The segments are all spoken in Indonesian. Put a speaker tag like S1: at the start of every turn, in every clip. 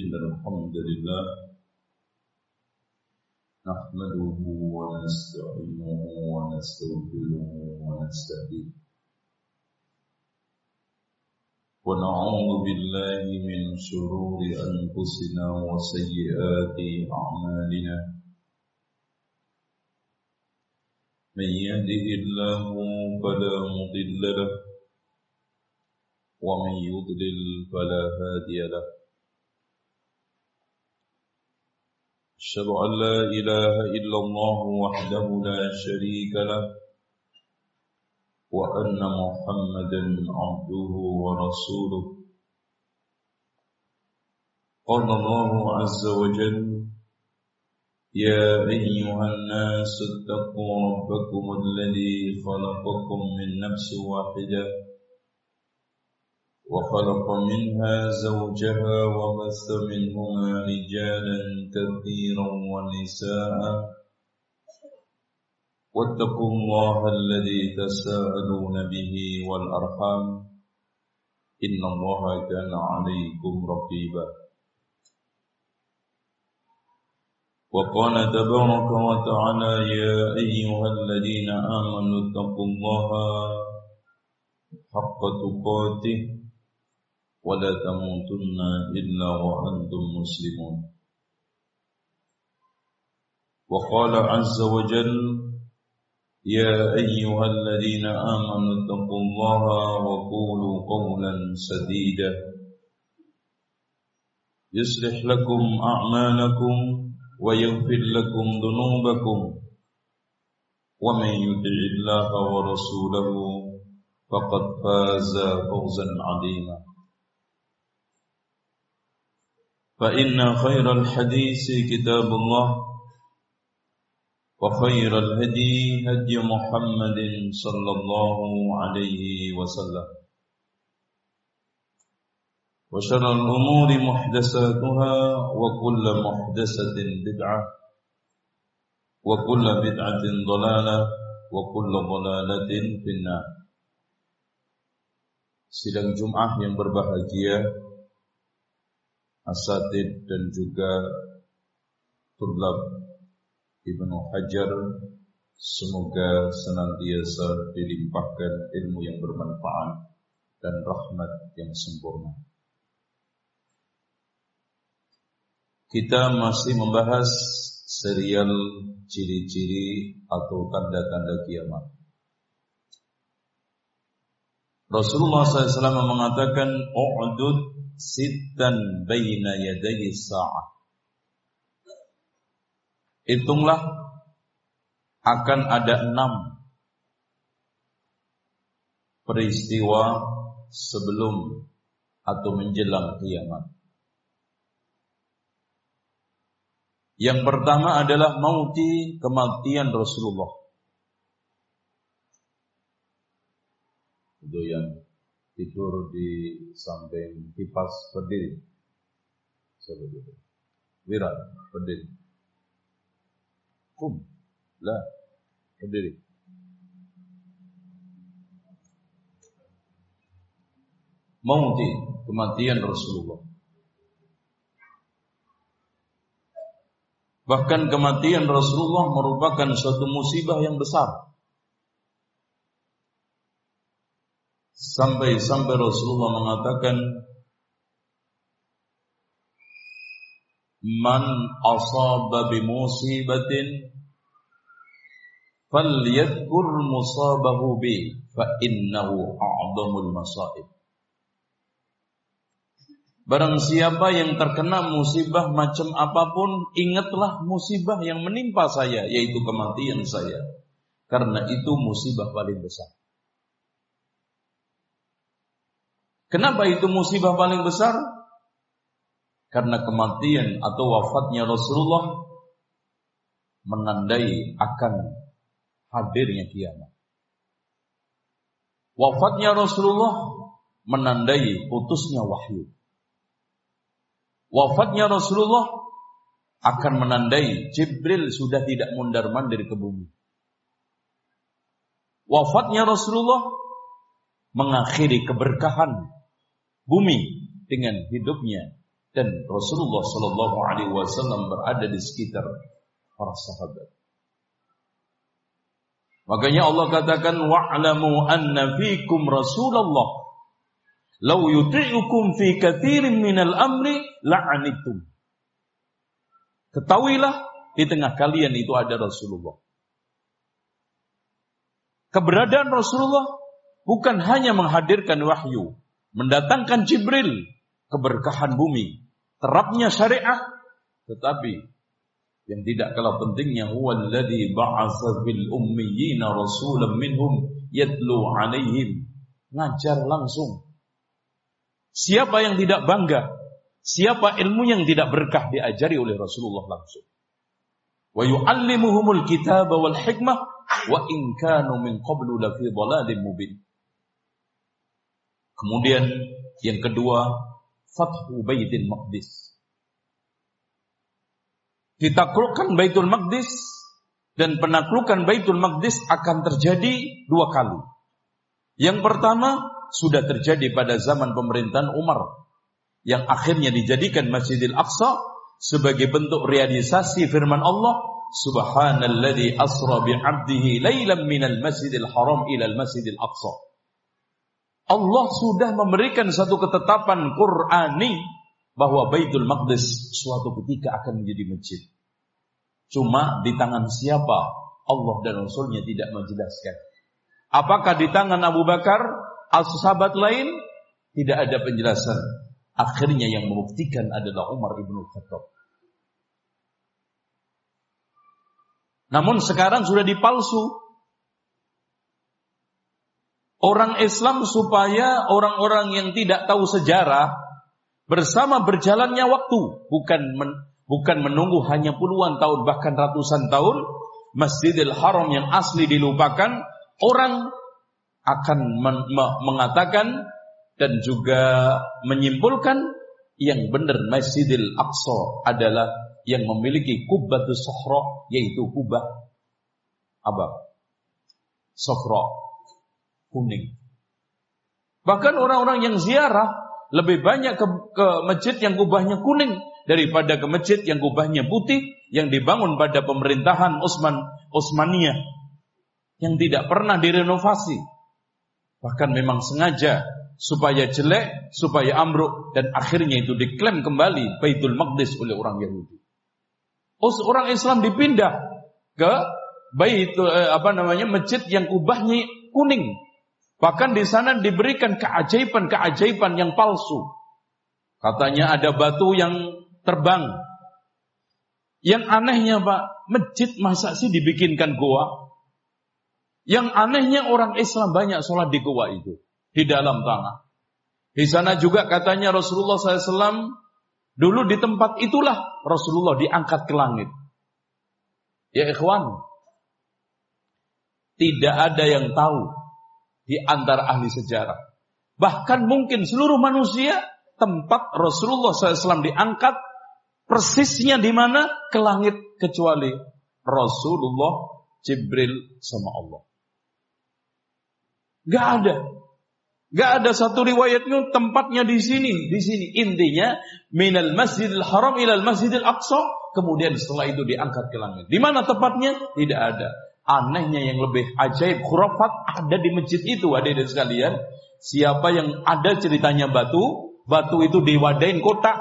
S1: إن الحمد لله نحمده ونستعينه ونستغفره ونستهديه. ونعوذ بالله من شرور أنفسنا وسيئات أعمالنا. من يهده الله فلا مضل له ومن يضلل فلا هادي له. أشهد أن لا إله إلا الله وحده لا شريك له وأن محمدا عبده ورسوله. قال الله عز وجل يا أيها الناس اتقوا ربكم الذي خلقكم من نفس واحدة وخلق منها زوجها وبث منهما رجالا كثيرا ونساء. واتقوا الله الذي تساءلون به والأرحام. إن الله كان عليكم رقيبا. وقال تبارك وتعالى يا أيها الذين آمنوا اتقوا الله حق تقاته ولا تموتن إلا وأنتم مسلمون. وقال عز وجل يا أيها الذين آمنوا اتقوا الله وقولوا قولا سديدا. يصلح لكم أعمالكم ويغفر لكم ذنوبكم. ومن يطع الله ورسوله فقد فاز فوزا عظيما. فإن خير الحديث كتاب الله وخير الهدي هدي محمد صلى الله عليه وسلم وشر الأمور محدثاتها وكل محدثة بدعة وكل بدعة ضلالة وكل ضلالة في النار Sidang Jum'ah yang berbahagia Asatid dan juga Turlab Ibnu Hajar. Semoga senantiasa dilimpahkan ilmu yang bermanfaat Dan rahmat yang sempurna. Kita masih membahas serial ciri-ciri atau tanda-tanda kiamat. Rasulullah SAW mengatakan U'dud sittan baina yadayi sa'ah Hitunglah akan ada enam peristiwa sebelum atau menjelang kiamat. Yang pertama adalah mauti kematian Rasulullah. Itu yang tidur di samping kipas berdiri. Seperti itu. Wirat berdiri. Kum. Lah. Berdiri. Mauti kematian Rasulullah. Bahkan kematian Rasulullah merupakan suatu musibah yang besar. Sampai-sampai Rasulullah mengatakan Man asaba bimusibatin falyadhkur musabahu bi fa innahu a'dhamul masaib Barang siapa yang terkena musibah macam apa pun, ingatlah musibah yang menimpa saya, yaitu kematian saya. Karena itu musibah paling besar. Kenapa itu musibah paling besar? Karena kematian atau wafatnya Rasulullah menandai akan hadirnya kiamat. Wafatnya Rasulullah menandai putusnya wahyu. Wafatnya Rasulullah akan menandai Jibril sudah tidak mundar-mandir ke bumi. Wafatnya Rasulullah mengakhiri keberkahan bumi dengan hidupnya dan Rasulullah Shallallahu Alaihi Wasallam berada di sekitar para sahabat. Makanya Allah katakan wa'lamu anna fikum Rasulullah law yuti'ukum fi katsirin minal amri la'anitum. Ketahuilah di tengah kalian itu ada Rasulullah. Keberadaan Rasulullah bukan hanya menghadirkan wahyu, mendatangkan Jibril, keberkahan bumi, terapnya syariat, tetapi yang tidak kalah pentingnya huwa alladhi ba'atsa fil ummiyina rasulan minhum yatlu 'alaihim. Ngajar langsung. Siapa yang tidak bangga? Siapa ilmu yang tidak berkah diajari oleh Rasulullah langsung? Wa yu'allimuhumul kitaba wal hikmah wa in kanu min qablu lafi dhalalin mubin kemudian yang kedua Fathu Baitul Maqdis. Ditaklukkan Baitul Maqdis dan penaklukan Baitul Maqdis akan terjadi dua kali. Yang pertama sudah terjadi pada zaman pemerintahan Umar yang akhirnya dijadikan Masjidil Aqsa sebagai bentuk realisasi firman Allah Subhanalladzi asra bi 'abdihi lailan minal masjidil haram ila al masjidil aqsa Allah sudah memberikan satu ketetapan Qur'ani bahwa Baitul Maqdis suatu ketika akan menjadi masjid. Cuma di tangan siapa Allah dan Rasulnya tidak menjelaskan. Apakah di tangan Abu Bakar sahabat lain? Tidak ada penjelasan. Akhirnya yang membuktikan adalah Umar ibn Khattab. Namun sekarang sudah dipalsu orang Islam supaya orang-orang yang tidak tahu sejarah bersama berjalannya waktu, bukan men, bukan menunggu hanya puluhan tahun bahkan ratusan tahun Masjidil Haram yang asli dilupakan, orang akan men, me, mengatakan dan juga menyimpulkan yang benar Masjidil Aqsa adalah yang memiliki kubbatus sohro yaitu kubah apa? Sohro kuning. Bahkan orang-orang yang ziarah lebih banyak ke, ke masjid yang kubahnya kuning daripada ke masjid yang kubahnya putih yang dibangun pada pemerintahan Utsman Utsmaniyah yang tidak pernah direnovasi. Bahkan memang sengaja supaya jelek, supaya ambruk dan akhirnya itu diklaim kembali Baitul Maqdis oleh orang Yahudi. Orang Islam dipindah ke Baitul eh, apa namanya masjid yang kubahnya kuning Bahkan di sana diberikan keajaiban-keajaiban yang palsu. Katanya ada batu yang terbang. Yang anehnya Pak, masjid masa sih dibikinkan goa? Yang anehnya orang Islam banyak sholat di goa itu. Di dalam tanah. Di sana juga katanya Rasulullah SAW dulu di tempat itulah Rasulullah diangkat ke langit. Ya ikhwan, tidak ada yang tahu di antara ahli sejarah. Bahkan mungkin seluruh manusia tempat Rasulullah SAW diangkat persisnya di mana ke langit kecuali Rasulullah Jibril sama Allah. Gak ada. Gak ada satu riwayatnya tempatnya di sini, di sini. Intinya minal Masjidil Haram ilal Masjidil Aqsa, kemudian setelah itu diangkat ke langit. Di mana tempatnya? Tidak ada. Anehnya yang lebih ajaib, khurafat ada di masjid itu, ada di sekalian. Siapa yang ada ceritanya batu, batu itu diwadain kotak.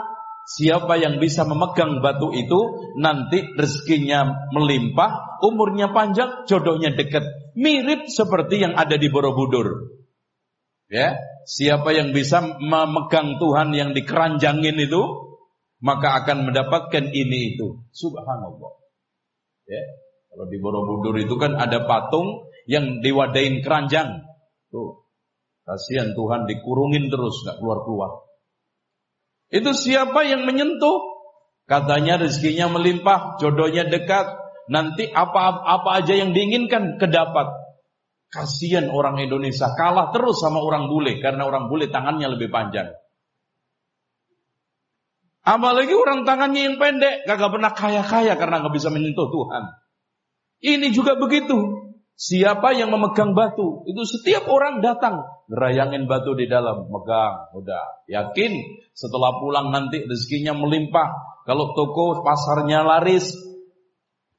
S1: Siapa yang bisa memegang batu itu, nanti rezekinya melimpah, umurnya panjang, jodohnya dekat. Mirip seperti yang ada di Borobudur. Ya, siapa yang bisa memegang Tuhan yang dikeranjangin itu, maka akan mendapatkan ini itu. Subhanallah. Ya, kalau di Borobudur itu kan ada patung yang diwadain keranjang. Tuh. Kasihan Tuhan dikurungin terus nggak keluar-keluar. Itu siapa yang menyentuh? Katanya rezekinya melimpah, jodohnya dekat, nanti apa-apa aja yang diinginkan kedapat. Kasihan orang Indonesia kalah terus sama orang bule karena orang bule tangannya lebih panjang. Apalagi orang tangannya yang pendek, kagak pernah kaya-kaya karena nggak bisa menyentuh Tuhan. Ini juga begitu. Siapa yang memegang batu? Itu setiap orang datang. Gerayangin batu di dalam. Megang. Udah. Yakin. Setelah pulang nanti rezekinya melimpah. Kalau toko pasarnya laris.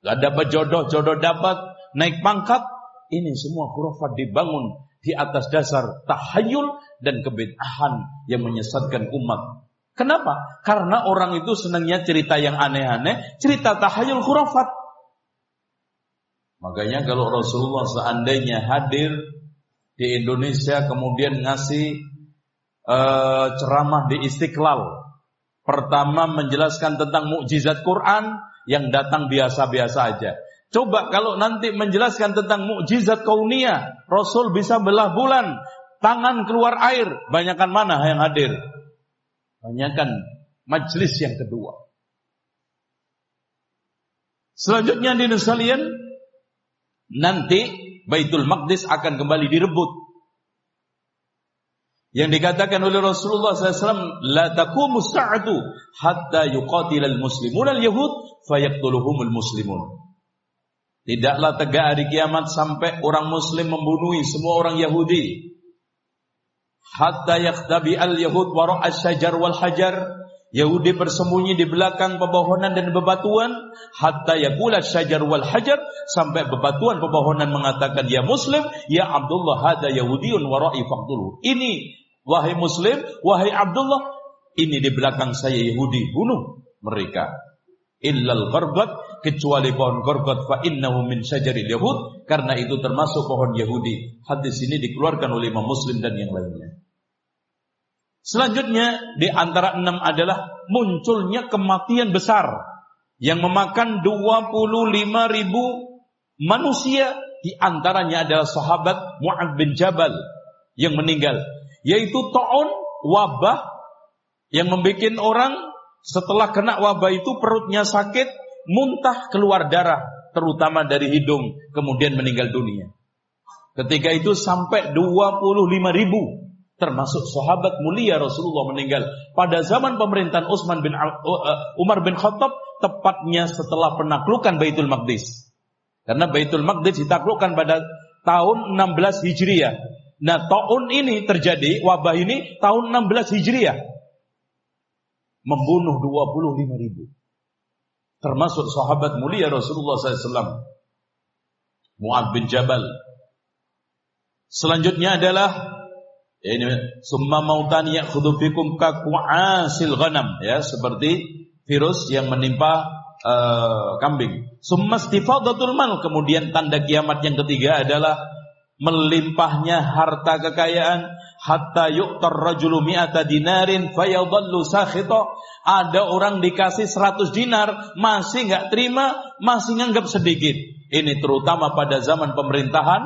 S1: Gak dapat jodoh, jodoh dapat. Naik pangkat. Ini semua khurafat dibangun di atas dasar tahayul dan kebid'ahan yang menyesatkan umat. Kenapa? Karena orang itu senangnya cerita yang aneh-aneh, cerita tahayul khurafat. Makanya kalau Rasulullah seandainya hadir di Indonesia kemudian ngasih uh, ceramah di Istiqlal. Pertama menjelaskan tentang mukjizat Quran yang datang biasa-biasa aja. Coba kalau nanti menjelaskan tentang mukjizat kaunia, Rasul bisa belah bulan, tangan keluar air, banyakkan mana yang hadir? Banyakkan majlis yang kedua. Selanjutnya di sekalian, nanti Baitul Maqdis akan kembali direbut. Yang dikatakan oleh Rasulullah SAW, La taqumu sa'atu hatta yuqatilal muslimun al-yahud fayaktuluhumul muslimun. Tidaklah tegak hari kiamat sampai orang muslim membunuhi semua orang Yahudi. Hatta yaktabi al-yahud wara' syajar wal hajar Yahudi bersembunyi di belakang pepohonan dan bebatuan hatta yakula syajar wal hajar sampai bebatuan pepohonan mengatakan ya muslim ya Abdullah hada yahudiyun wara'i faqtulu ini wahai muslim wahai Abdullah ini di belakang saya Yahudi bunuh mereka. Illal qarbat kecuali pohon qarbat fa innahu min syajaril yahud karena itu termasuk pohon Yahudi. Hadis ini dikeluarkan oleh Imam Muslim dan yang lainnya Selanjutnya di antara enam adalah munculnya kematian besar yang memakan 25 ribu manusia. Di antaranya adalah sahabat Mu'ad bin Jabal yang meninggal yaitu taun wabah yang membuat orang setelah kena wabah itu perutnya sakit muntah keluar darah terutama dari hidung kemudian meninggal dunia. Ketika itu sampai 25 ribu termasuk sahabat mulia Rasulullah meninggal pada zaman pemerintahan Utsman bin uh, uh, Umar bin Khattab tepatnya setelah penaklukan Baitul Maqdis. Karena Baitul Maqdis ditaklukkan pada tahun 16 Hijriah. Nah, tahun ini terjadi wabah ini tahun 16 Hijriah. Membunuh 25 ribu. Termasuk sahabat mulia Rasulullah SAW. Mu'ad bin Jabal. Selanjutnya adalah Ya, ini. Summa mautan ya'khudhu fikum kaku'asil ghanam. Ya seperti virus yang menimpa uh, kambing. Summa istifadatul mal. Kemudian tanda kiamat yang ketiga adalah melimpahnya harta kekayaan. Hatta yu'tar rajulu mi'ata dinarin fayadhallu sakhita. Ada orang dikasih 100 dinar masih enggak terima masih nganggap sedikit. Ini terutama pada zaman pemerintahan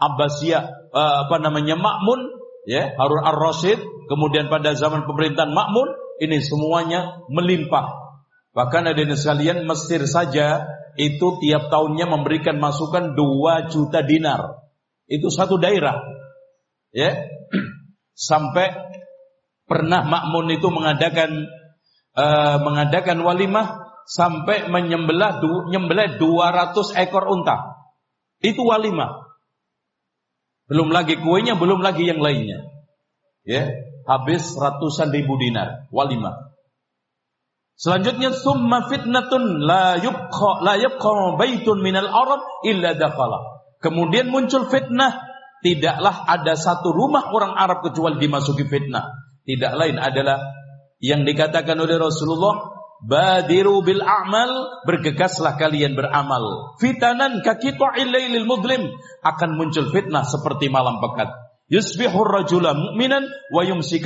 S1: Abbasiyah uh, apa namanya Makmun ya Harun ar-Rasyid, kemudian pada zaman pemerintahan Makmun, ini semuanya melimpah. Bahkan ada yang sekalian Mesir saja itu tiap tahunnya memberikan masukan 2 juta dinar. Itu satu daerah. Ya. Sampai pernah Makmun itu mengadakan uh, mengadakan walimah sampai menyembelih du, nyembelih 200 ekor unta. Itu walimah. Belum lagi kuenya, belum lagi yang lainnya. Ya, habis ratusan ribu dinar walimah. Selanjutnya summa fitnatun la yubqa la yubqa baitun minal arab illa dakhala. Kemudian muncul fitnah, tidaklah ada satu rumah orang Arab kecuali dimasuki fitnah. Tidak lain adalah yang dikatakan oleh Rasulullah Badiru bil a'mal bergegaslah kalian beramal. Fitanan kakitu'il lailil mudlim akan muncul fitnah seperti malam pekat. Yusbihur rajula mu'minan wa yumsi.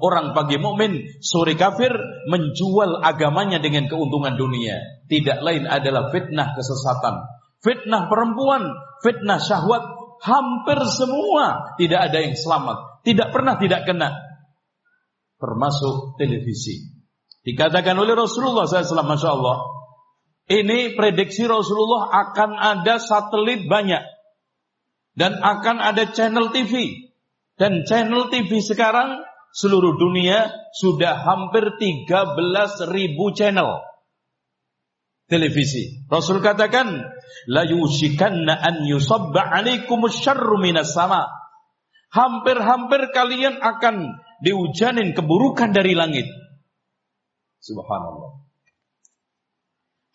S1: Orang pagi mukmin, sore kafir menjual agamanya dengan keuntungan dunia. Tidak lain adalah fitnah kesesatan. Fitnah perempuan, fitnah syahwat, hampir semua tidak ada yang selamat. Tidak pernah tidak kena. Termasuk televisi. Dikatakan oleh Rasulullah SAW, Masya Allah. Ini prediksi Rasulullah akan ada satelit banyak. Dan akan ada channel TV. Dan channel TV sekarang seluruh dunia sudah hampir 13 ribu channel. televisi. Rasul katakan, la yushikanna an yusabba alaikumus syarru minas sama. Hampir-hampir kalian akan diujanin keburukan dari langit. Subhanallah.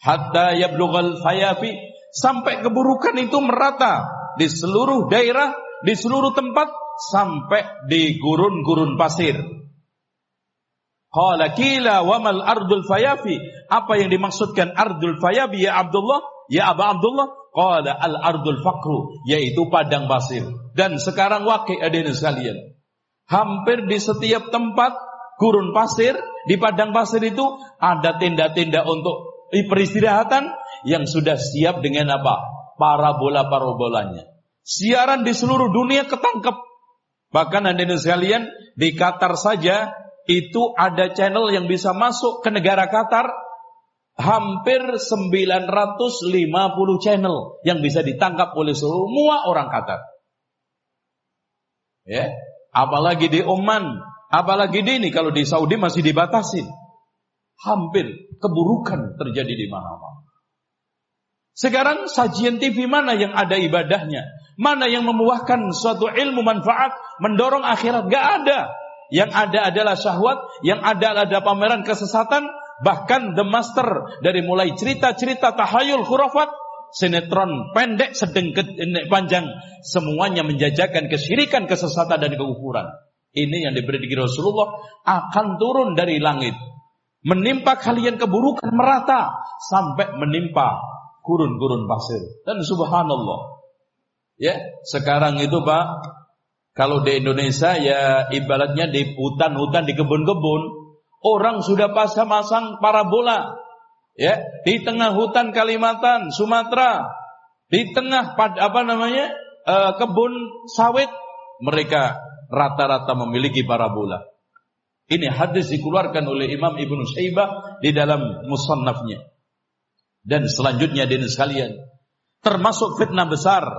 S1: Hatta yablughal fayafi sampai keburukan itu merata di seluruh daerah, di seluruh tempat sampai di gurun-gurun pasir. Qala kila wa mal ardul fayafi. Apa yang dimaksudkan ardul fayafi ya Abdullah? Ya Aba Abdullah? Qala al ardul fakru. Yaitu padang pasir. Dan sekarang wakil adanya sekalian. Hampir di setiap tempat gurun pasir, di padang pasir itu ada tenda-tenda untuk peristirahatan yang sudah siap dengan apa? Parabola-parabolanya. Siaran di seluruh dunia ketangkep. Bahkan ada sekalian di Qatar saja itu ada channel yang bisa masuk ke negara Qatar hampir 950 channel yang bisa ditangkap oleh semua orang Qatar. Ya, apalagi di Oman, apalagi di ini kalau di Saudi masih dibatasi. Hampir keburukan terjadi di mana-mana. Sekarang sajian TV mana yang ada ibadahnya? Mana yang membuahkan suatu ilmu manfaat, mendorong akhirat? Gak ada. Yang ada adalah syahwat, yang ada adalah pameran kesesatan, bahkan the master dari mulai cerita-cerita tahayul khurafat, sinetron pendek, sedengket, panjang, semuanya menjajakan kesyirikan, kesesatan dan kekufuran. Ini yang diberi di Rasulullah akan turun dari langit. Menimpa kalian keburukan merata sampai menimpa gurun-gurun pasir. Dan subhanallah. Ya, sekarang itu Pak, kalau di Indonesia ya ibaratnya di hutan-hutan, di kebun-kebun, orang sudah pasang-pasang parabola. Ya, di tengah hutan Kalimantan, Sumatera, di tengah apa namanya? Uh, kebun sawit, mereka rata-rata memiliki parabola. Ini hadis dikeluarkan oleh Imam Ibnu Syaibah di dalam musannafnya. Dan selanjutnya di sekalian, termasuk fitnah besar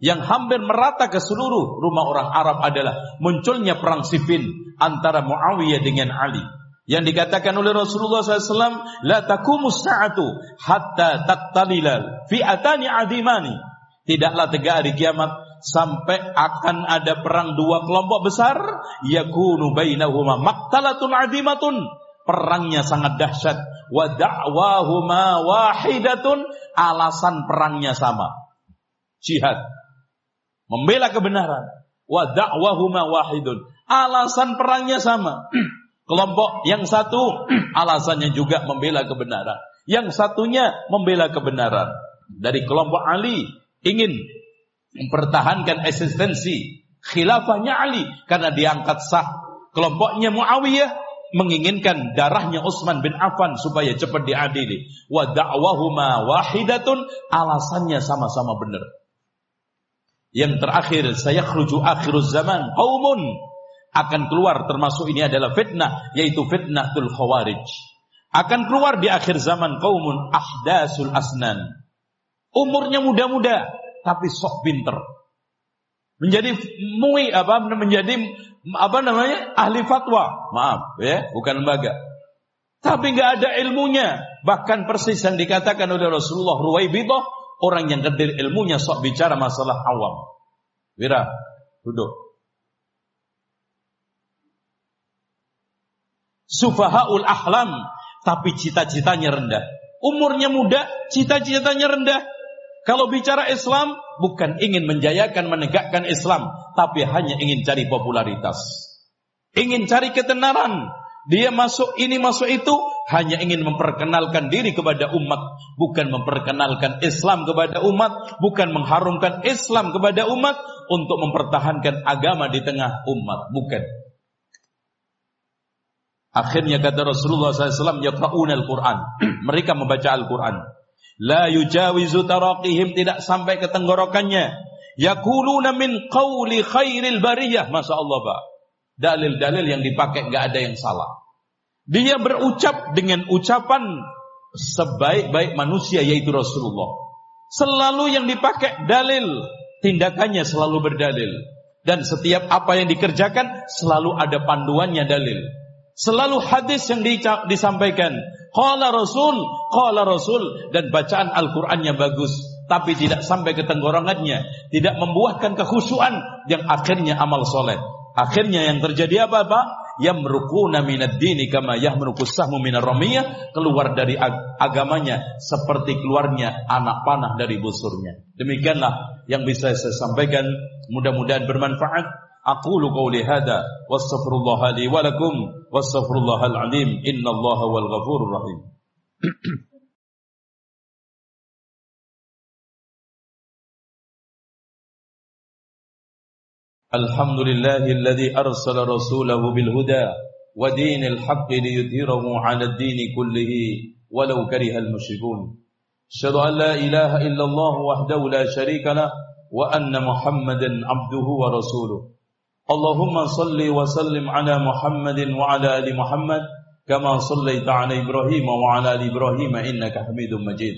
S1: yang hampir merata ke seluruh rumah orang Arab adalah munculnya perang Siffin antara Muawiyah dengan Ali. Yang dikatakan oleh Rasulullah SAW, La takumus sa'atu hatta taktalilal fi'atani adimani. Tidaklah tegak hari kiamat sampai akan ada perang dua kelompok besar yakunu bainahuma maktalatun adimatun perangnya sangat dahsyat wa da'wahuma wahidatun alasan perangnya sama jihad membela kebenaran. Wa da'wahuma wahidun. Alasan perangnya sama. Kelompok yang satu alasannya juga membela kebenaran. Yang satunya membela kebenaran. Dari kelompok Ali ingin mempertahankan eksistensi khilafahnya Ali karena diangkat sah. Kelompoknya Muawiyah menginginkan darahnya Utsman bin Affan supaya cepat diadili. Wa da'wahuma wahidatun alasannya sama-sama benar. Yang terakhir, saya khruju akhiruz zaman. Qaumun akan keluar termasuk ini adalah fitnah yaitu fitnah tul khawarij. Akan keluar di akhir zaman qaumun ahdasul asnan. Umurnya muda-muda tapi sok pinter. Menjadi mui apa menjadi apa namanya? ahli fatwa. Maaf ya, bukan lembaga. Tapi nggak ada ilmunya. Bahkan persis yang dikatakan oleh Rasulullah Ruwaibidah Orang yang kecil ilmunya sok bicara masalah awam. Wira, duduk. Sufahaul ahlam, tapi cita-citanya rendah. Umurnya muda, cita-citanya rendah. Kalau bicara Islam, bukan ingin menjayakan, menegakkan Islam, tapi hanya ingin cari popularitas. Ingin cari ketenaran. Dia masuk ini, masuk itu, hanya ingin memperkenalkan diri kepada umat, bukan memperkenalkan Islam kepada umat, bukan mengharumkan Islam kepada umat untuk mempertahankan agama di tengah umat, bukan. Akhirnya kata Rasulullah SAW, al-Quran. Mereka membaca Al-Quran. La yujawizu taraqihim tidak sampai ke tenggorokannya. Yakuluna min qawli khairil bariyah. Masya Allah. Dalil-dalil yang dipakai nggak ada yang salah. Dia berucap dengan ucapan sebaik-baik manusia yaitu Rasulullah. Selalu yang dipakai dalil, tindakannya selalu berdalil. Dan setiap apa yang dikerjakan selalu ada panduannya dalil. Selalu hadis yang disampaikan. Qala Rasul, qala Rasul dan bacaan Al-Qur'annya bagus, tapi tidak sampai ke tenggorokannya, tidak membuahkan kekhusyuan yang akhirnya amal soleh. Akhirnya yang terjadi apa Pak? Yamrukuna minad dini kama yahmrukus sahmu minar ramiyah, keluar dari ag agamanya seperti keluarnya anak panah dari busurnya. Demikianlah yang bisa saya sampaikan, mudah-mudahan bermanfaat. أقول قولي هذا واستغفر الله لي ولكم واستغفر الله العظيم إن الله هو الغفور الرحيم. الحمد لله الذي أرسل رسوله بالهدى ودين الحق ليظهره على الدين كله ولو كره المشركون. أشهد أن لا إله إلا الله وحده لا شريك له وأن محمدا عبده ورسوله. اللهم صل وسلم على محمد وعلى آل محمد كما صليت على إبراهيم وعلى آل إبراهيم إنك حميد مجيد.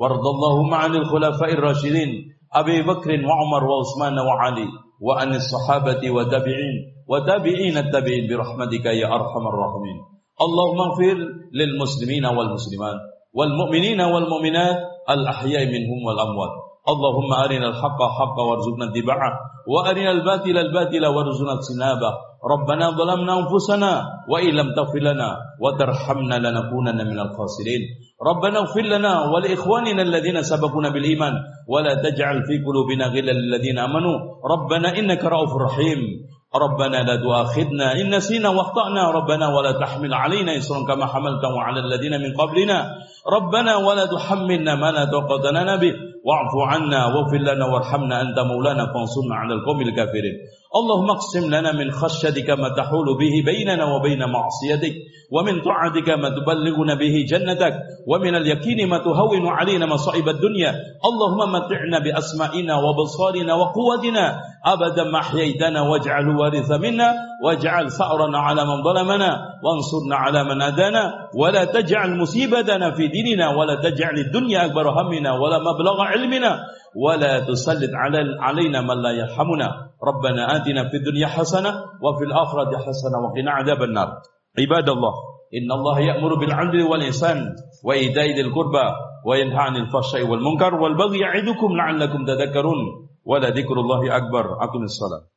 S1: وارض اللهم عن الخلفاء الراشدين أبي بكر وعمر وعثمان وعلي وعن الصحابة والتابعين وتابعين التابعين برحمتك يا أرحم الراحمين. اللهم اغفر للمسلمين والمسلمات والمؤمنين والمؤمنات الأحياء منهم والأموات. اللهم أرنا الحق حقا وارزقنا اتباعه وأرنا الباطل الباطل وارزقنا اجتنابه. ربنا ظلمنا أنفسنا وإن لم تغفر لنا وترحمنا لنكونن من الخاسرين. ربنا اغفر لنا ولإخواننا الذين سبقونا بالإيمان ولا تجعل في قلوبنا غلا للذين آمنوا. ربنا إنك رؤوف رحيم. ربنا لا تؤاخذنا إن نسينا واخطأنا. ربنا ولا تحمل علينا إصرا كما حملته على الذين من قبلنا. ربنا ولا تحملنا ما لا طاقة لنا به. واعف عنا واغفر لنا وارحمنا أنت مولانا فانصرنا على القوم الكافرين. اللهم اقسم لنا من خشيتك ما تحول به بيننا وبين معصيتك ومن طاعتك ما تبلغنا به جنتك ومن اليقين ما تهون علينا مصائب الدنيا. اللهم متعنا بأسمائنا وبصارنا وقوتنا أبدا ما أحييتنا واجعل وارث منا واجعل ثأرنا على من ظلمنا وانصرنا على من أدانا ولا تجعل مصيبتنا في ديننا ولا تجعل الدنيا أكبر همنا ولا مبلغ علمنا. ولا تسلط علينا من لا يرحمنا. ربنا آتنا في الدنيا حسنة وفي الآخرة حسنة وقنا عذاب النار. عباد الله إن الله يأمر بالعدل والإحسان وإيتاء ذي القربى وينهى عن الفحشاء والمنكر والبغي يعظكم لعلكم تذكرون. ولذكر الله أكبر. أقم الصلاة.